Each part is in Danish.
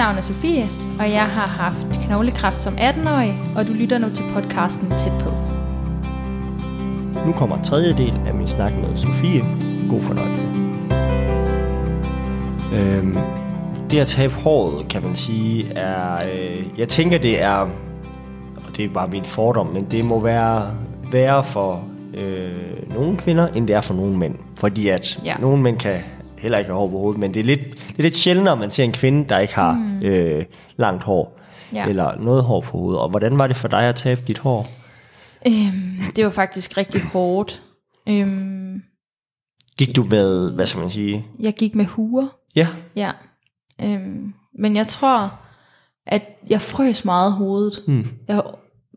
navn er Sofie, og jeg har haft knoglekræft som 18-årig, og du lytter nu til podcasten Tæt på. Nu kommer tredje del af min snak med Sofie. God fornøjelse. Øhm, det at tabe håret, kan man sige, er... Øh, jeg tænker, det er... Og det er bare min fordom, men det må være værre for øh, nogle kvinder, end det er for nogle mænd. Fordi at Ja. nogle mænd kan heller ikke hår på hovedet, men det er lidt, det er lidt sjældnere, man ser en kvinde, der ikke har mm. øh, langt hår. Ja. Eller noget hår på hovedet. Og hvordan var det for dig at tabe dit hår? Øhm, det var faktisk rigtig hårdt. Øhm, Gik du med, hvad skal man sige? jeg gik med huer, Ja, ja. Øhm, men jeg tror, at jeg frøs meget hovedet. Hmm. Jeg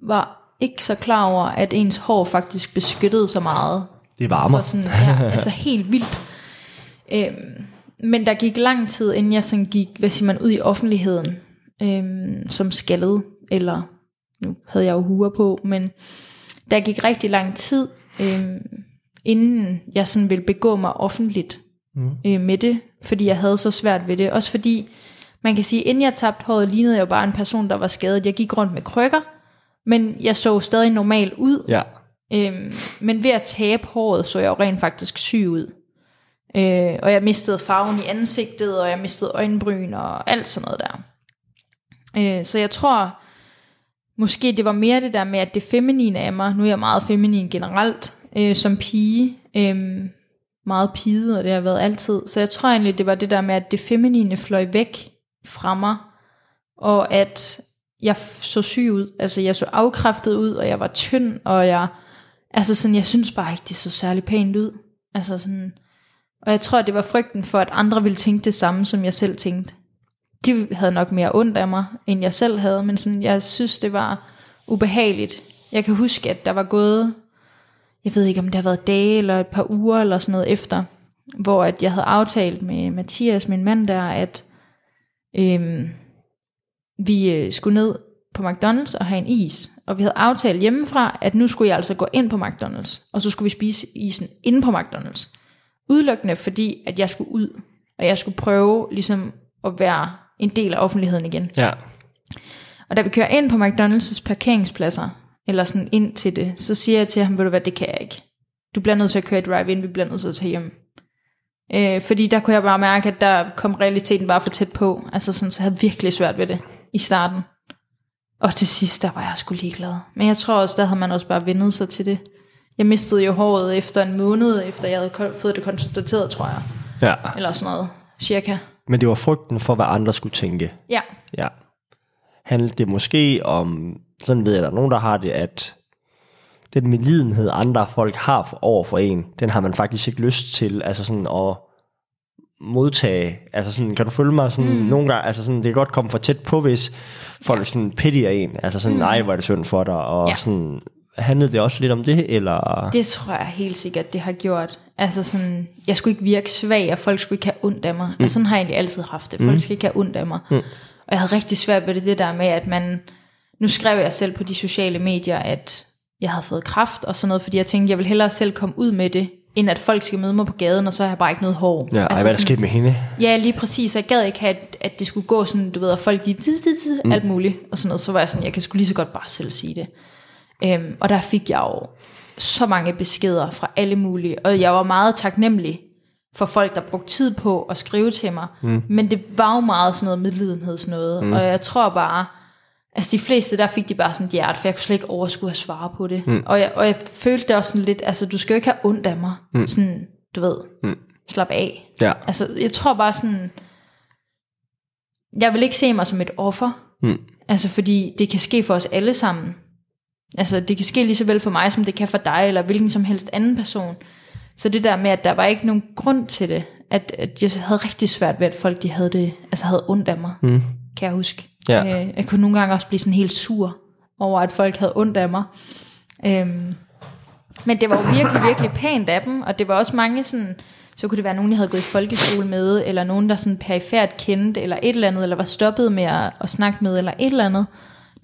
var ikke så klar over, at ens hår faktisk beskyttede så meget. det varmer. For sådan, ja, altså helt vildt. Øhm, men der gik lang tid, inden jeg sådan gik, hvad siger man, ud i offentligheden, øhm, som skaldet, eller nu havde jeg jo huer på, men der gik rigtig lang tid, øhm, inden jeg sådan ville begå mig offentligt Mm. øh, med det, fordi jeg havde så svært ved det. Også fordi, man kan sige, inden jeg tabte håret, lignede jeg jo bare en person, der var skadet. Jeg gik rundt med krykker, men jeg så stadig normal ud. Ja. Øhm, men ved at tabe håret, så jeg jo rent faktisk syg ud. Øh, og jeg mistede farven i ansigtet, og jeg mistede øjenbryn og alt sådan noget der. Øh, så jeg tror, måske det var mere det der med, at det feminine af mig, nu er jeg meget feminin generelt, øh, som pige, øh, meget pige, og det har jeg været altid. Så jeg tror egentlig, det var det der med, at det feminine fløj væk fra mig, og at jeg så syg ud. Altså jeg så afkræftet ud, og jeg var tynd, og jeg, altså sådan, jeg synes bare ikke, det så særlig pænt ud. Altså sådan, og jeg tror, det var frygten for, at andre ville tænke det samme, som jeg selv tænkte. De havde nok mere ondt af mig, end jeg selv havde, men sådan, jeg synes, det var ubehageligt. Jeg kan huske, at der var gået, jeg ved ikke, om det har været dage eller et par uger eller sådan noget efter, hvor at jeg havde aftalt med Mathias, min mand der, at øhm, vi øh, skulle ned på McDonald's og have en is. Og vi havde aftalt hjemmefra, at nu skulle jeg altså gå ind på McDonald's, og så skulle vi spise isen inde på McDonald's. Udelukkende fordi, at jeg skulle ud, og jeg skulle prøve ligesom at være en del af offentligheden igen. Ja. Og da vi kører ind på McDonald's parkeringspladser, eller sådan ind til det, så siger jeg til ham, ved du hvad, det kan jeg ikke. Du bliver nødt til at køre i drive-in, vi bliver nødt til at tage hjem. Øh, fordi der kunne jeg bare mærke, at der kom realiteten bare for tæt på. Altså sådan, så jeg havde virkelig svært ved det i starten. Og til sidst, der var jeg sgu ligeglad. Men jeg tror også, der havde man også bare vendet sig til det. Jeg mistede jo håret efter en måned, efter jeg havde fået det konstateret, tror jeg. ja. Eller sådan noget, cirka. Men det var frygten for, hvad andre skulle tænke. Ja, Ja. Handlede det måske om, sådan ved jeg, der er nogen, der har det, at den medlidenhed, andre folk har for, over for en, den har man faktisk ikke lyst til, altså sådan at modtage. Altså sådan, kan du følge mig sådan, mm. nogle gange, altså sådan, det kan godt komme for tæt på, hvis folk ja. sådan pittier en, altså sådan, mm. nej, hvor er det synd for dig, og ja. sådan, handlede det også lidt om det, eller? Det tror jeg helt sikkert, det har gjort. Altså sådan, jeg skulle ikke virke svag, og folk skulle ikke have ondt af mig. Mm. Altså sådan har jeg egentlig altid haft det. Folk mm. skal ikke have ondt af mig. Mm. Og jeg havde rigtig svært ved det, det der med, at man... Nu skrev jeg selv på de sociale medier, at jeg havde fået kraft og sådan noget, fordi jeg tænkte, jeg vil hellere selv komme ud med det, end at folk skal møde mig på gaden, og så har jeg bare ikke noget hår. Ja, altså, hvad er der sket med hende? Ja, lige præcis. Jeg gad ikke have, at, at det skulle gå sådan, du ved, at folk de mm. alt muligt og sådan noget. Så var jeg sådan, jeg kan sgu lige så godt bare selv sige det. Øhm, og der fik jeg jo så mange beskeder fra alle mulige, og jeg var meget taknemmelig for folk, der brugte tid på at skrive til mig. Mm. Men det var jo meget sådan noget medlidenhedsnået, mm. og jeg tror bare, altså de fleste, der fik de bare sådan et hjerte, for jeg kunne slet ikke overskue at svare på det. Mm. Og, jeg, og jeg følte det også sådan lidt, altså du skal jo ikke have ondt af mig. Mm. Sådan, du ved, mm. slap af. Ja. Altså, jeg tror bare sådan, jeg vil ikke se mig som et offer. Mm. Altså, fordi det kan ske for os alle sammen. Altså, det kan ske lige så vel for mig, som det kan for dig, eller hvilken som helst anden person. Så det der med, at der var ikke nogen grund til det, at, at jeg havde rigtig svært ved, at folk de havde det, altså havde ondt af mig, mm. kan jeg huske. Ja. Øh, jeg kunne nogle gange også blive sådan helt sur over, at folk havde ondt af mig. Øhm, men det var jo virkelig, virkelig pænt af dem, og det var også mange sådan, så kunne det være nogen, jeg havde gået i folkeskole med, eller nogen, der sådan perifært kendte, eller et eller andet, eller var stoppet med at, at snakke med, eller et eller andet.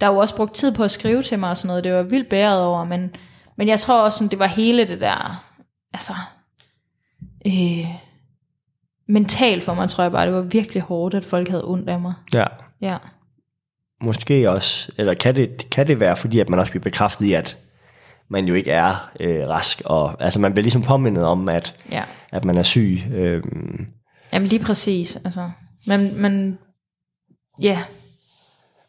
Der jo også brugt tid på at skrive til mig og sådan noget, det var vildt bæret over, men, men jeg tror også, sådan, det var hele det der, altså, øh, mentalt for mig, tror jeg bare, det var virkelig hårdt, at folk havde ondt af mig. Ja. Ja. Måske også, eller kan det, kan det være, fordi at man også bliver bekræftet i, at man jo ikke er øh, rask, og altså man bliver ligesom påmindet om, at, Ja. at man er syg. Øh, Jamen lige præcis. Altså, men, men ja,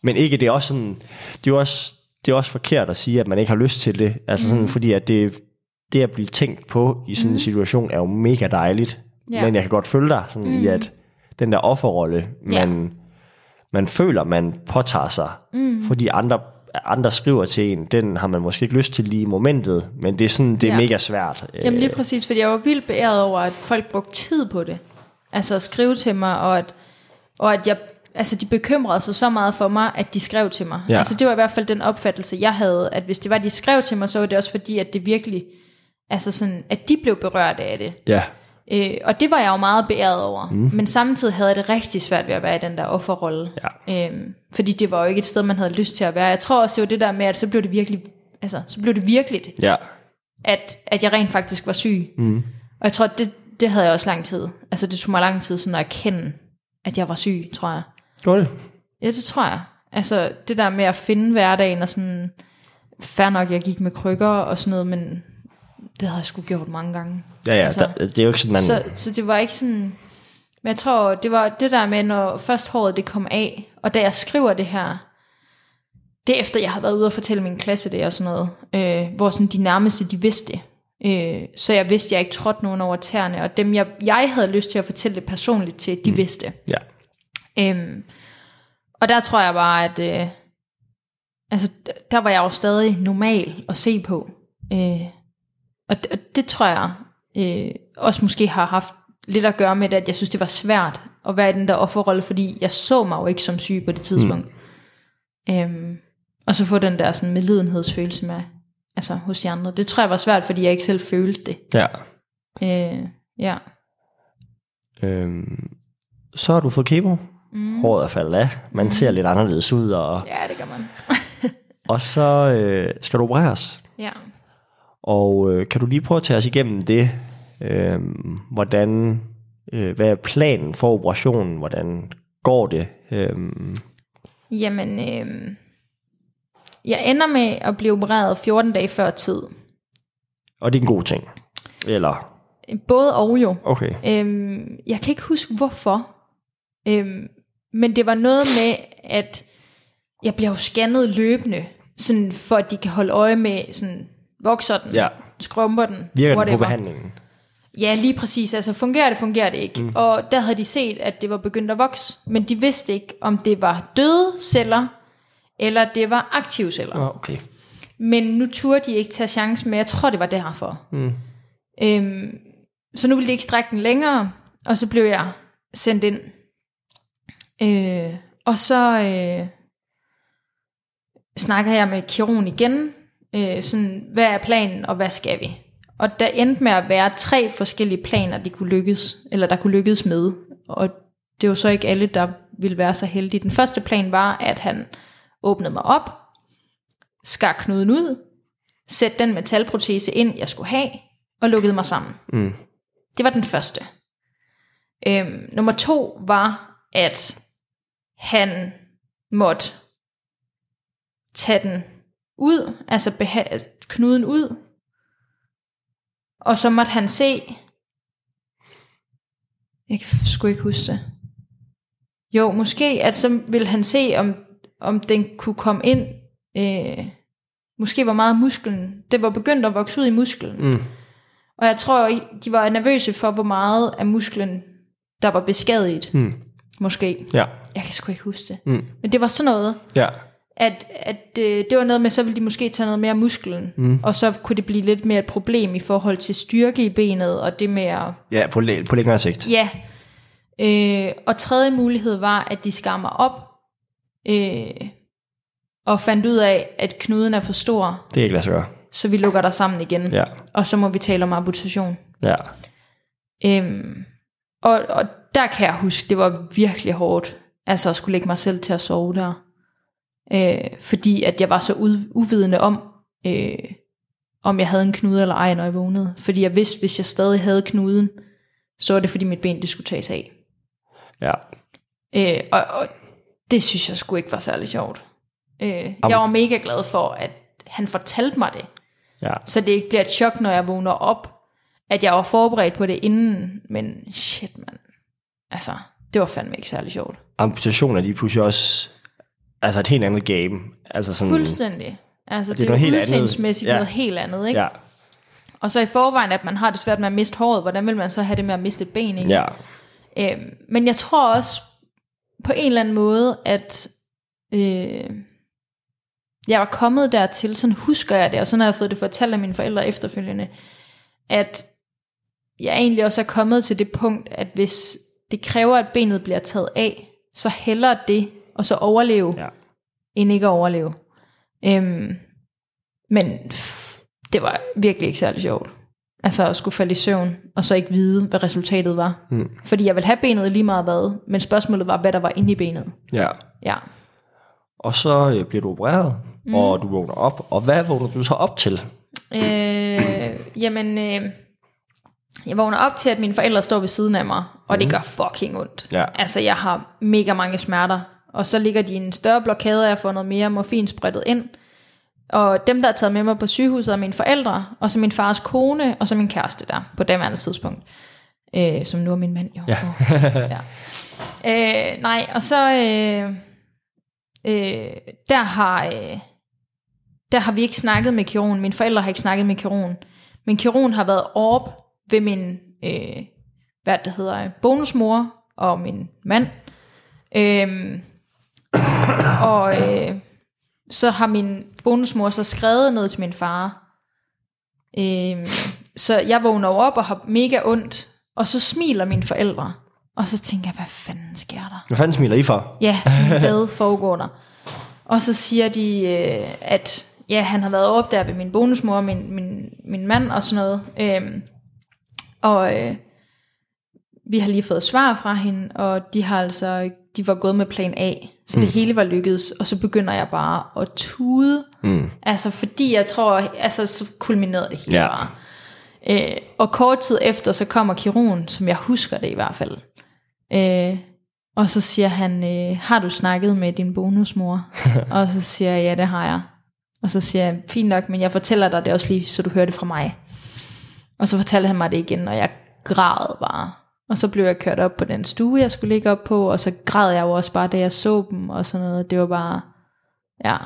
men ikke, det er også sådan, det er også, det er også forkert at sige, at man ikke har lyst til det, altså sådan, fordi at det, det at blive tænkt på i sådan en situation, er jo mega dejligt, Ja. men jeg kan godt følge dig sådan mm. i, at den der offerrolle, man, man føler, man påtager sig, mm. fordi andre, andre skriver til en, den har man måske ikke lyst til lige i momentet, men det er sådan, det er Ja. mega svært. Jamen lige præcis, fordi jeg var vildt beæret over, at folk brugte tid på det. Altså at skrive til mig, og at, og at jeg, altså de bekymrede sig så meget for mig, at de skrev til mig. Ja. Altså det var i hvert fald den opfattelse, jeg havde, at hvis det var, de skrev til mig, så var det også fordi, at det virkelig, altså sådan, at de blev berørt af det. Ja, Øh, og det var jeg jo meget beæret over. Mm. Men samtidig havde jeg det rigtig svært ved at være i den der offerrolle. Ja. Øhm, fordi det var jo ikke et sted, man havde lyst til at være. Jeg tror også, det var det der med, at så blev det virkelig, altså, så blev det virkeligt, ja, at, at jeg rent faktisk var syg. Mm. Og jeg tror, det, det havde jeg også lang tid. Altså det tog mig lang tid sådan at erkende, at jeg var syg, tror jeg. Gør det. Ja, det tror jeg. Altså det der med at finde hverdagen og sådan, fair nok, jeg gik med krykker og sådan noget, men det havde jeg sgu gjort mange gange. Ja, ja, Altså, der, det er jo ikke sådan, man... Så, så det var ikke sådan... Men jeg tror, det var det der med, når først håret det kom af, og da jeg skriver det her, det er efter, jeg har været ude og fortælle min klasse det og sådan noget, øh, hvor sådan de nærmeste, de vidste det. Øh, så jeg vidste, jeg ikke trådte nogen over tæerne, og dem, jeg, jeg havde lyst til at fortælle det personligt til, de mm. vidste. Ja, Øhm, og der tror jeg bare, at øh, altså, der var jeg jo stadig normal at se på. Øh, og, d- og det tror jeg øh, også måske har haft lidt at gøre med det, at jeg synes, det var svært at være i den der offerrolle, fordi jeg så mig jo ikke som syg på det tidspunkt. Mm. Øhm, og så få den der sådan medlidenhedsfølelse med, altså hos de andre. Det tror jeg var svært, fordi jeg ikke selv følte det. ja. Øh, ja. Øhm, så har du fået kepo. Mm. Håret er faldet af. Man mm. ser lidt anderledes ud. Og, ja, det gør man. og så øh, skal du opereres. ja. Og øh, kan du lige prøve at tage os igennem det? Øh, hvordan, øh, hvad er planen for operationen? Hvordan går det? Øh, Jamen, øh, jeg ender med at blive opereret 14 dage før tid. og det er en god ting. Eller, Både og jo. okay. Øhm, jeg kan ikke huske hvorfor. Øhm, men det var noget med, at jeg bliver jo scannet løbende, sådan for at de kan holde øje med, sådan, vokser den, Ja. skrumper den, Virker den whatever. på behandlingen? Ja, lige præcis. Altså, fungerer det, fungerer det ikke. Mm. Og der havde de set, at det var begyndt at vokse, men de vidste ikke, om det var døde celler, eller det var aktive celler. Nå, okay. Men nu turde de ikke tage chancen med, jeg tror, det var derfor. Mm. Øhm, så nu ville de ikke strække den længere, og så blev jeg sendt ind. Øh, og så øh, snakker jeg med kirurgen igen, øh, sådan, hvad er planen, og hvad skal vi? Og der endte med at være tre forskellige planer, de kunne lykkes, eller der kunne lykkes med. Og det var så ikke alle, der ville være så heldige. Den første plan var, at han åbnede mig op, skar knuden ud, sætte den metalprotese ind, jeg skulle have, og lukkede mig sammen. Mm. Det var den første. Øhm, nummer to var, at han måtte tage den ud, altså beha- knuden ud, og så måtte han se, jeg kan sgu ikke huske det. Jo, måske, at så ville han se, om, om den kunne komme ind, øh, måske var meget musklen, det var begyndt at vokse ud i musklen. Mm. Og jeg tror, de var nervøse for, hvor meget af musklen, der var beskadiget. Mm. Måske. Ja. Jeg kan sgu ikke huske det. Mm. Men det var sådan noget, Ja. at, at øh, det var noget med, så ville de måske tage noget mere af musklen. Mm. Og så kunne det blive lidt mere et problem i forhold til styrke i benet, og det med at Ja, på, læ- på længere sigt. Ja. Øh, og tredje mulighed var, at de skar mig op, øh, og fandt ud af, at knuden er for stor, Det er ikke lade sig gøre. så vi lukker dig sammen igen. Ja. Og så må vi tale om amputation. Ja. Øhm, og, og der kan jeg huske, det var virkelig hårdt, altså at skulle lægge mig selv til at sove der. Øh, fordi at jeg var så ud, uvidende om, øh, om jeg havde en knude eller ej, når jeg vågnede. Fordi jeg vidste, hvis jeg stadig havde knuden, så var det fordi mit ben det skulle tages af. Ja. Øh, og, og det synes jeg sgu ikke var særlig sjovt. Øh, jeg var mega glad for, at han fortalte mig det, Ja. så det ikke bliver et chok, når jeg vågner op, at jeg var forberedt på det inden, men shit, mand. Altså, det var fandme ikke særlig sjovt. Amputation er lige pludselig også altså et helt andet game. Altså sådan, Fuldstændig. Altså, det, er det er noget jo helt andet. udseendsmæssigt Ja. noget helt andet, ikke? Ja, Og så i forvejen, at man har det svært med at miste håret, hvordan vil man så have det med at miste et ben, ikke? ja, Øhm, men jeg tror også på en eller anden måde, at øh, jeg var kommet dertil, sådan husker jeg det, og sådan har jeg fået det fortalt af mine forældre efterfølgende, at jeg egentlig også er kommet til det punkt, at hvis det kræver, at benet bliver taget af, så hellere det, og så overleve, ja. end ikke at overleve. Øhm, men det var virkelig ikke særlig sjovt. Altså at skulle falde i søvn, og så ikke vide, hvad resultatet var. Mm. Fordi jeg ville have benet lige meget hvad, men spørgsmålet var, hvad der var inde i benet. ja. Ja. Og så øh, bliver du opereret, mm. og du vågner op. Og hvad vågner du så op til? Øh, jamen, øh, jeg vågner op til, at mine forældre står ved siden af mig, og det gør fucking ondt. Ja. Altså, jeg har mega mange smerter, og så ligger de i en større blokade, og jeg får noget mere morfin sprittet ind. Og dem, der er taget med mig på sygehuset, er mine forældre, og så min fars kone, og så min kæreste der, på daværende tidspunkt. Øh, som nu er min mand, jo. Ja. ja. Øh, nej, og så... Øh, øh, der har... Øh, der har vi ikke snakket med kirurgen. Mine forældre har ikke snakket med kirurgen. Men kirurgen har været op ved min, øh, hvad det hedder, bonusmor og min mand. Øhm, og øh, så har min bonusmor så skrevet ned til min far. Øhm, så jeg vågner op og har mega ondt. Og så smiler mine forældre. Og så tænker jeg, hvad fanden sker der? Hvad fanden smiler I for? Ja, hvad foregår der? Og så siger de, øh, at ja, han har været op der ved min bonusmor, min, min, min mand og sådan noget. Øhm, og øh, vi har lige fået svar fra hende, og de har altså, de var gået med plan A, så mm. det hele var lykkedes. Og så begynder jeg bare at tude. Mm. Altså fordi jeg tror, altså så kulminerede det hele Ja. bare. Øh, og kort tid efter, så kommer kirurgen, som jeg husker det i hvert fald. Øh, og så siger han, øh, har du snakket med din bonusmor? og så siger jeg, ja det har jeg. Og så siger jeg, fint nok, men jeg fortæller dig det også lige, så du hører det fra mig. Og så fortalte han mig det igen, og jeg græd bare. Og så blev jeg kørt op på den stue, jeg skulle ligge op på, og så græd jeg jo også bare, da jeg så dem, og sådan noget. Det var bare, ja.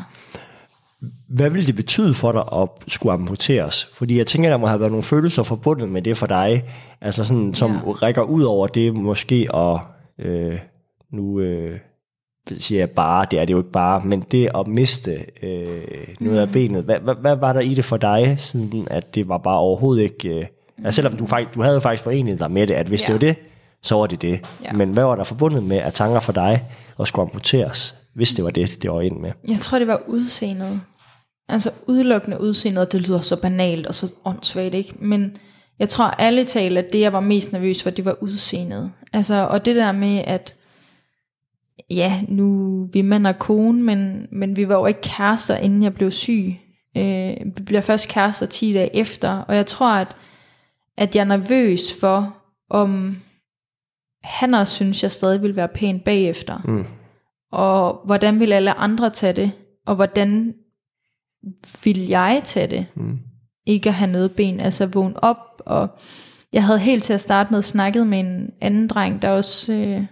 Hvad vil det betyde for dig at skulle amputeres? Fordi jeg tænker, der må have været nogle følelser forbundet med det for dig, altså sådan, som ja. rækker ud over det måske at, øh, nu øh, siger jeg bare, det er det jo ikke bare, men det at miste øh, noget af benet, hvad, hvad, hvad var der i det for dig, siden at det var bare overhovedet ikke, øh, altså selvom du, faktisk, du havde faktisk forenet dig med det, at hvis Ja. det var det, så var det det. Ja. Men hvad var der forbundet med af tanker for dig at skulle amputeres, hvis det var det, det var ind med? Jeg tror, det var udseendet. Altså udelukkende udseendet, det lyder så banalt og så åndssvagt, ikke? Men jeg tror alle taler, at det, jeg var mest nervøs for, det var udseendet. Altså, og det der med, at ja, nu vi er mand og kone, men, men vi var jo ikke kærester, inden jeg blev syg. Øh, vi bliver først kærester 10 dage efter, og jeg tror, at, at jeg er nervøs for, om han også synes, jeg stadig vil være pæn bagefter. Mm. Og hvordan vil alle andre tage det? Og hvordan vil jeg tage det? Mm. Ikke at have noget ben, altså vågne op. Og jeg havde helt til at starte med snakket med en anden dreng, der også øh,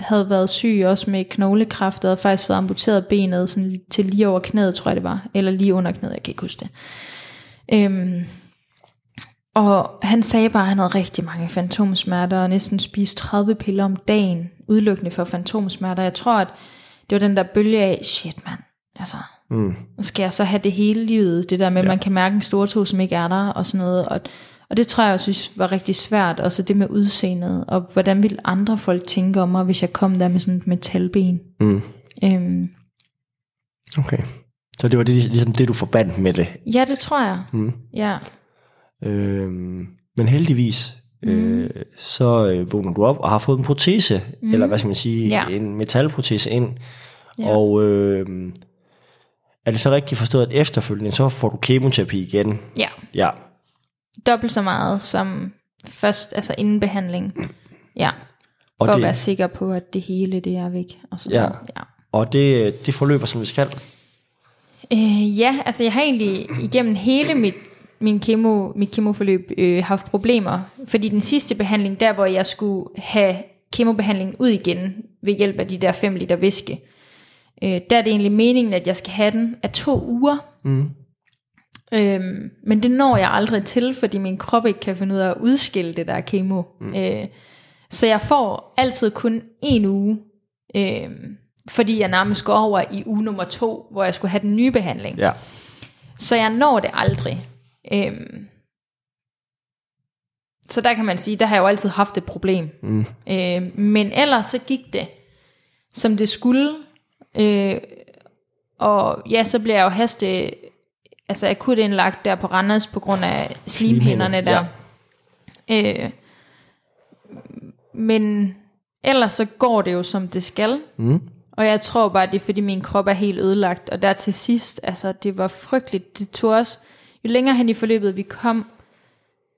havde været syg, også med knoglekræft, og havde faktisk fået amputeret benet sådan til lige over knæet, tror jeg det var. Eller lige under knæet, jeg kan ikke huske det. Øhm, og han sagde bare, at han havde rigtig mange fantomsmerter, og næsten spiste 30 piller om dagen, udelukkende for fantomsmerter. Jeg tror, at det var den der bølge af, shit mand, altså, Mm. nu skal jeg så have det hele livet, det der med, at Ja. man kan mærke en stor tog, som ikke er der, og sådan noget. Og, og det tror jeg, jeg synes var rigtig svært, og så det med udseendet, og hvordan ville andre folk tænke om mig, hvis jeg kom der med sådan et metalben. Mm. Øhm, Okay. Så det var det, ligesom det, du forbandt med det. ja, det tror jeg. Mm. Ja. Øhm, men heldigvis, øh, så øh, vågner du op og har fået en protese, mm. eller hvad skal man sige, Ja. en metalprotese ind. Ja. Og øh, er det så rigtigt forstået, at efterfølgende, så får du kemoterapi igen? Ja. Ja. Dobbelt så meget som først, altså inden behandling. Ja. Og For det- at være sikker på, at det hele det er væk. Og sådan Ja. ja. Og det, det forløber, som det skal. Øh, ja, altså jeg har egentlig igennem hele mit, min kemo, mit kemoforløb øh, haft problemer. Fordi den sidste behandling, der hvor jeg skulle have kemobehandlingen ud igen ved hjælp af de der 5 liter væske, øh, der er det egentlig meningen, at jeg skal have den af to uger. Mm. Øhm, men det når jeg aldrig til, fordi min krop ikke kan finde ud af at udskille det der kemo. Mm. Øh, så jeg får altid kun en uge, øh, fordi jeg nærmest går over i uge nummer to, hvor jeg skulle have den nye behandling. Ja. Så jeg når det aldrig. Øhm, så der kan man sige, der har jeg jo altid haft et problem. Mm. Øh, men ellers så gik det, som det skulle. Øh, og ja, så blev jeg jo haste, altså akut indlagt der på Randers på grund af slimhinderne der. Ja. Øh, men ellers så går det jo som det skal. Mm. Og jeg tror bare, det er fordi min krop er helt ødelagt. Og der til sidst, altså det var frygteligt. Det tog også, jo længere hen i forløbet vi kom,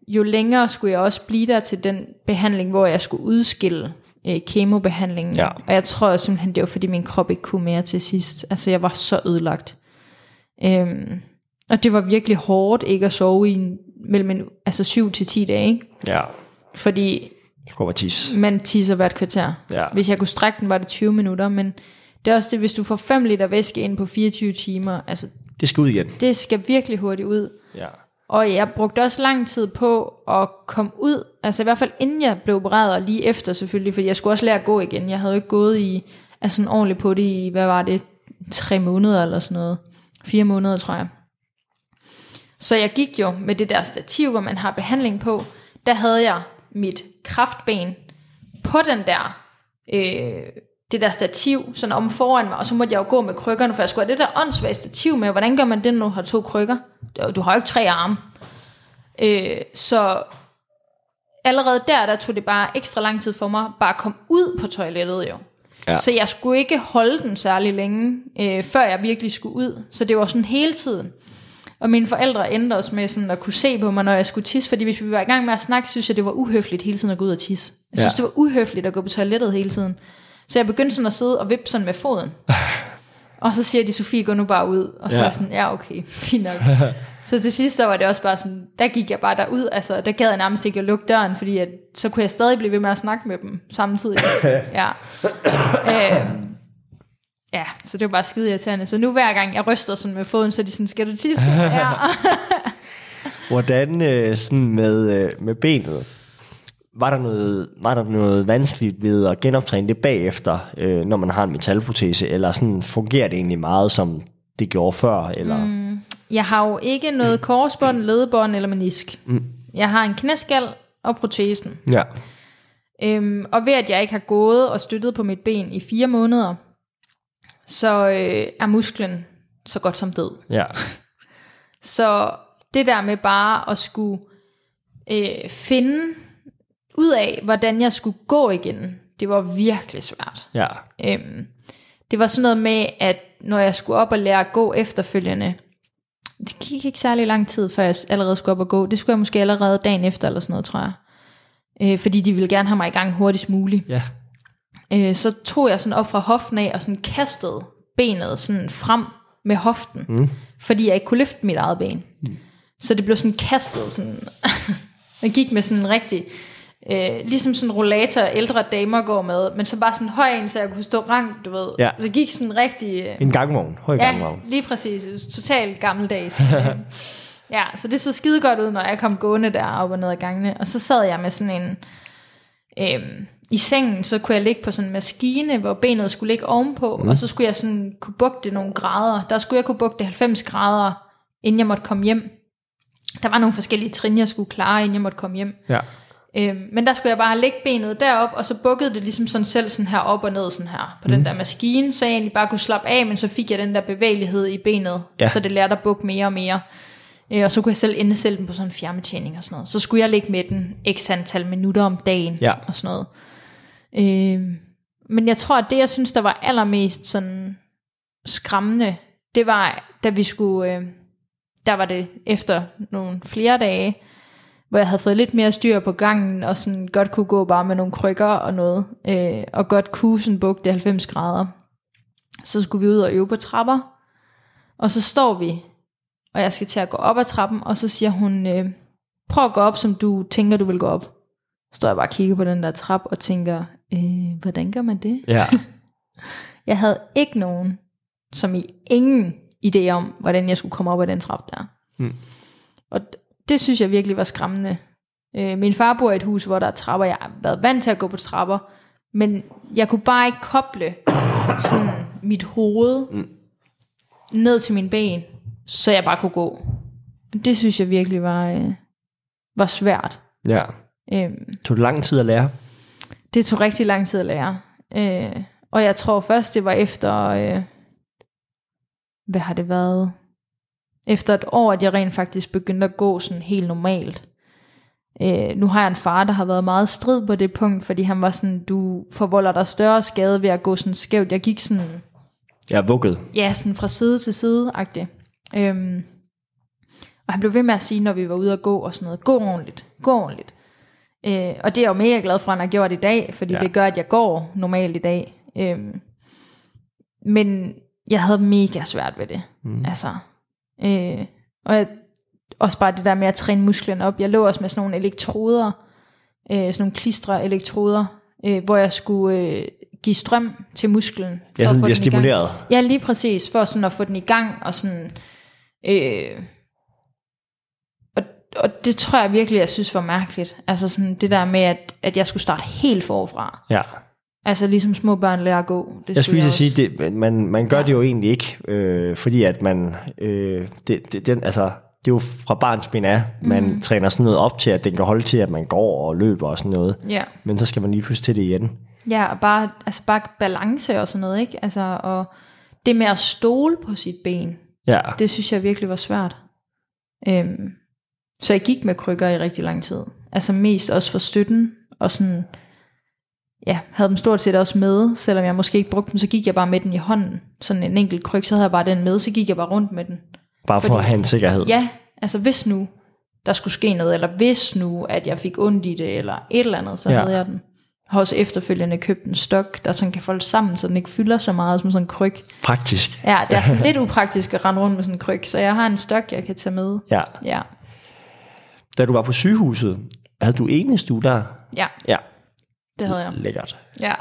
jo længere skulle jeg også blive der til den behandling, hvor jeg skulle udskille øh, kemobehandlingen. Ja. Og jeg tror simpelthen, det var fordi min krop ikke kunne mere til sidst. Altså jeg var så ødelagt. Øhm, og det var virkelig hårdt ikke at sove i en, mellem en, altså 7 til 10 dage. Ikke? Ja. Fordi over tis. man tisser hvert kvarter. Ja. Hvis jeg kunne strække den, var det 20 minutter, men det er også det, hvis du får 5 liter væske ind på 24 timer, altså Det skal ud igen. det skal virkelig hurtigt ud. Ja. Og jeg brugte også lang tid på at komme ud, altså i hvert fald inden jeg blev opereret, og lige efter selvfølgelig, fordi jeg skulle også lære at gå igen. Jeg havde jo ikke gået i, altså sådan ordentligt på det i, hvad var det, tre måneder eller sådan noget. Fire måneder, tror jeg. Så jeg gik jo med det der stativ, hvor man har behandling på, der havde jeg mit kraftben på den der, øh, det der stativ, sådan om foran mig, og så måtte jeg jo gå med krykkerne, for jeg skulle have det der åndssvagt stativ med. Hvordan gør man det, når du har to krykker? Du har jo ikke tre arme. Øh, så allerede der, der tog det bare ekstra lang tid for mig, bare at komme ud på toilettet jo. Ja. Så jeg skulle ikke holde den særlig længe, øh, før jeg virkelig skulle ud. Så det var sådan hele tiden. Og mine forældre endte også med sådan at kunne se på mig, når jeg skulle tisse, fordi hvis vi var i gang med at snakke, synes jeg, det var uhøfligt hele tiden at gå ud og tisse. Jeg synes, Ja. det var uhøfligt at gå på toilettet hele tiden. Så jeg begyndte sådan at sidde og vippe sådan med foden. Og så siger de, Sofie, gå nu bare ud. Og så Ja. er jeg sådan, ja okay, fint nok. så til sidst, så var det også bare sådan, der gik jeg bare derud. Altså, der gad jeg nærmest ikke at lukke døren, fordi at, så kunne jeg stadig blive ved med at snakke med dem samtidig. ja. Øhm, ja, så det var bare skide irriterende. Så nu hver gang jeg ryster sådan med foden, så er de sådan, skal du tisse? Ja. Hvordan øh, sådan med, øh, med benet? Var der, noget, var der noget vanskeligt ved at genoptræne det bagefter, øh, når man har en metalprotese, eller sådan fungerer det egentlig meget, som det gjorde før? Eller? Mm. Jeg har jo ikke noget korsbånd, ledbånd eller menisk. Mm. Jeg har en knæskal og protesen. Ja. Øhm, og ved at jeg ikke har gået og støttet på mit ben i fire måneder, så øh, er musklen så godt som død. Ja. Så det der med bare at skulle øh, finde ud af, hvordan jeg skulle gå igen, det var virkelig svært. Ja. Øhm, det var sådan noget med, at når jeg skulle op og lære at gå efterfølgende, det gik ikke særlig lang tid, før jeg allerede skulle op og gå. Det skulle jeg måske allerede dagen efter, eller sådan noget, tror jeg. Øh, fordi de ville gerne have mig i gang hurtigst muligt. Ja. Øh, så tog jeg sådan op fra hoften af, og sådan kastede benet sådan frem med hoften, mm. fordi jeg ikke kunne løfte mit eget ben. Mm. Så det blev sådan kastet sådan, jeg gik med sådan en rigtig, øh, ligesom sådan en rollator, ældre damer går med, men så bare sådan høj en, så jeg kunne stå rank, du ved. Ja. Så gik sådan rigtig, øh, En gangvogn. Høj ja, gangvogn. lige præcis, totalt gammeldags. øh, ja, så det så skide godt ud, når jeg kom gående der op og ned ad gangene, og så sad jeg med sådan en, øhm, i sengen, så kunne jeg ligge på sådan en maskine, hvor benet skulle ligge ovenpå, mm. og så skulle jeg sådan kunne bugte nogle grader. Der skulle jeg kunne bugte det 90 grader, inden jeg måtte komme hjem. Der var nogle forskellige trin, jeg skulle klare, inden jeg måtte komme hjem. Ja. Øhm, men der skulle jeg bare lægge benet derop, og så bukkede det ligesom sådan selv sådan her op og ned sådan her på mm. den der maskine, så jeg egentlig bare kunne slappe af, men så fik jeg den der bevægelighed i benet, Ja. så det lærte at bukke mere og mere. Øh, og så kunne jeg selv indsætte den på sådan en fjernbetjening og sådan noget. Så skulle jeg ligge med den x antal minutter om dagen Ja. og sådan noget. Øh, men jeg tror, at det, jeg synes, der var allermest sådan skræmmende, det var, da vi skulle, øh, der var det efter nogle flere dage, hvor jeg havde fået lidt mere styr på gangen, og sådan godt kunne gå bare med nogle krykker og noget, øh, og godt kunne sådan bugte 90 grader. Så skulle vi ud og øve på trapper. Og så står vi, og jeg skal til at gå op ad trappen, og så siger hun, øh, prøv at gå op, som du tænker, du vil gå op. Så står jeg bare og kigger på den der trap og tænker, øh, hvordan gør man det? Ja. Jeg havde ikke nogen, som i ingen idé om, hvordan jeg skulle komme op ad den trap der. Mm. Og det synes jeg virkelig var skræmmende. Øh, min far bor i et hus, hvor der er trapper. Jeg har været vant til at gå på trapper, men jeg kunne bare ikke koble sådan mit hoved Mm. ned til min ben, så jeg bare kunne gå. Det synes jeg virkelig var, øh, var svært. ja. Øhm, Tog det lang tid at lære? Det tog rigtig lang tid at lære. Øh, og jeg tror først, det var efter, øh, hvad har det været? Efter et år, at jeg rent faktisk begyndte at gå sådan helt normalt. Øh, nu har jeg en far, der har været meget strid på det punkt, fordi han var sådan, du forvolder dig større skade ved at gå sådan skævt. Jeg gik sådan, Jeg er vugget. ja, sådan fra side til side-agtigt. Øhm, og han blev ved med at sige, når vi var ude at gå og sådan noget, gå ordentligt, gå ordentligt. Øh, og det er jeg jo mega glad for, at han har gjort i dag, fordi Ja. ja. det gør, at jeg går normalt i dag. Øhm, men jeg havde mega svært ved det. Mm. Altså, øh, og jeg, også bare det der med at træne musklerne op. Jeg lå også med sådan nogle elektroder, øh, sådan nogle klistre elektroder, øh, hvor jeg skulle øh, give strøm til musklen. Er at sådan få bliver den i gang. stimuleret. Ja, lige præcis, for sådan at få den i gang, og sådan, øh, og, det tror jeg virkelig, jeg synes var mærkeligt. Altså sådan det der med, at, at jeg skulle starte helt forfra. Ja. Altså ligesom små børn lærer at gå. Det Jeg skulle lige sige, det, man, man gør Ja. det jo egentlig ikke, øh, fordi at man, øh, det, det, den, altså, det er jo fra barns ben af, man Mhm. træner sådan noget op til, at den kan holde til, at man går og løber og sådan noget. Ja. Men så skal man lige pludselig til det igen. Ja, og bare, altså bare balance og sådan noget, ikke? Altså, og det med at stole på sit ben, Ja, det synes jeg virkelig var svært. Øhm, så jeg gik med krykker i rigtig lang tid. Altså mest også for støtten, og sådan, ja, havde dem stort set også med, selvom jeg måske ikke brugte dem, så gik jeg bare med den i hånden. Sådan en enkelt kryg, så havde jeg bare den med, så gik jeg bare rundt med den. bare for fordi- at have en sikkerhed. Ja, altså hvis nu der skulle ske noget, eller hvis nu, at jeg fik ondt i det, eller et eller andet, så Ja. havde jeg den. Jeg har også efterfølgende købt en stok, der sådan kan folde sammen, så den ikke fylder så meget som sådan en kryg. Praktisk. Ja, det er sådan lidt upraktisk at rende rundt med sådan en kryg, så jeg har en stok, jeg kan tage med. Ja. Ja, Da du var på sygehuset, havde du enestue der? ja Ja, det havde jeg. lækkert. Ja,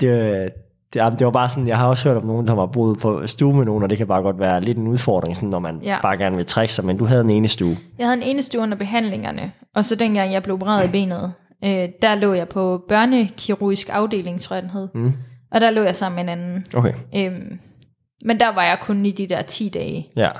Det, det, det var bare sådan, jeg har også hørt om nogen, der har boet på stue med nogen, og det kan bare godt være lidt en udfordring, sådan, når man Ja. bare gerne vil trække sig, men du havde en enestue. jeg havde en eneste under behandlingerne, og så dengang jeg blev opereret i benet, øh, der lå jeg på børnekirurgisk afdeling, tror jeg den hed. Mm. Og der lå jeg sammen med en anden. Okay, Øhm, men der var jeg kun i de der 10 dage. ja.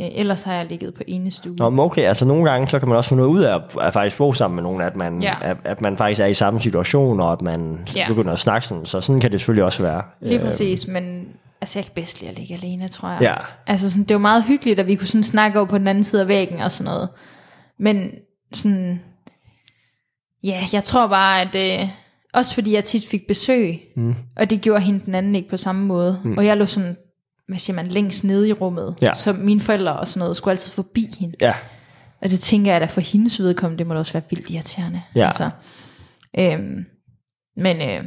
Øh, ellers har jeg ligget på ene stue. Nå, okay, altså nogle gange, så kan man også få noget ud af at, at faktisk bo sammen med nogen, at man, Ja. at, at man faktisk er i samme situation, og at man Ja. begynder at snakke sådan, så sådan kan det selvfølgelig også være. Lige Øh, præcis, men altså jeg kan bedst lide at ligge alene, tror jeg. Ja, Altså sådan, det var meget hyggeligt, at vi kunne sådan snakke over på den anden side af væggen og sådan noget. Men sådan, ja, jeg tror bare, at øh, også fordi jeg tit fik besøg, Mm. og det gjorde hende den anden ikke på samme måde. Mm. Og jeg lå sådan, hvad siger man, længst nede i rummet. Ja. Så mine forældre og sådan noget skulle altid forbi hende. ja, Og det tænker jeg, at for hendes vedkommende, det må da også være vildt irriterende. Ja. Altså, øhm, men øh,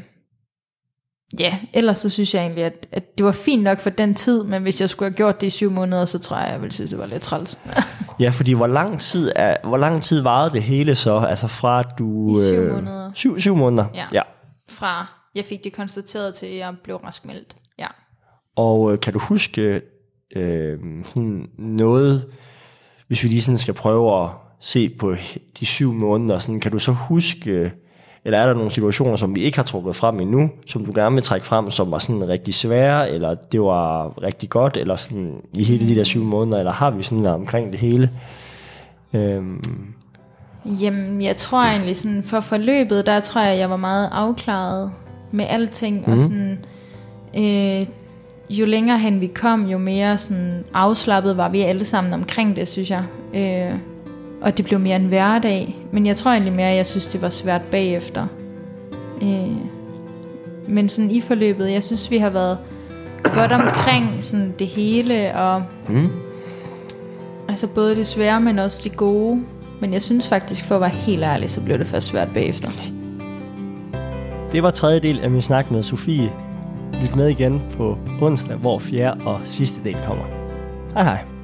ja, ellers så synes jeg egentlig, at, at det var fint nok for den tid, men hvis jeg skulle have gjort det i syv måneder, så tror jeg, jeg ville synes, det var lidt træls. ja, fordi hvor lang tid, er, hvor lang tid varede det hele så, altså fra du... I syv øh, måneder. Syv, syv måneder, Ja. ja. Fra jeg fik det konstateret til, at jeg blev raskmeldt. Og øh, kan du huske øh, noget, hvis vi lige sådan skal prøve at se på de syv måneder, sådan, kan du så huske, eller er der nogle situationer, som vi ikke har trukket frem endnu, som du gerne vil trække frem, som var sådan rigtig svære, eller det var rigtig godt, eller sådan i hele de der syv måneder, eller har vi sådan været omkring det hele? Øhm, Jamen, jeg tror egentlig sådan, for forløbet, der tror jeg, jeg var meget afklaret med alting, mm. og sådan, øh, jo længere hen vi kom, jo mere sådan afslappet var vi alle sammen omkring det, synes jeg. Øh, og det blev mere en hverdag, men jeg tror egentlig mere, at jeg synes, det var svært bagefter. Øh, men sådan i forløbet, jeg synes, vi har været godt omkring sådan det hele, og mm, Altså både det svære, men også det gode. Men jeg synes faktisk, for at være helt ærlig, så blev det først svært bagefter. det var tredje del af min snak med Sofie lyt med igen på onsdag, hvor fjerde og sidste del kommer. Hej hej.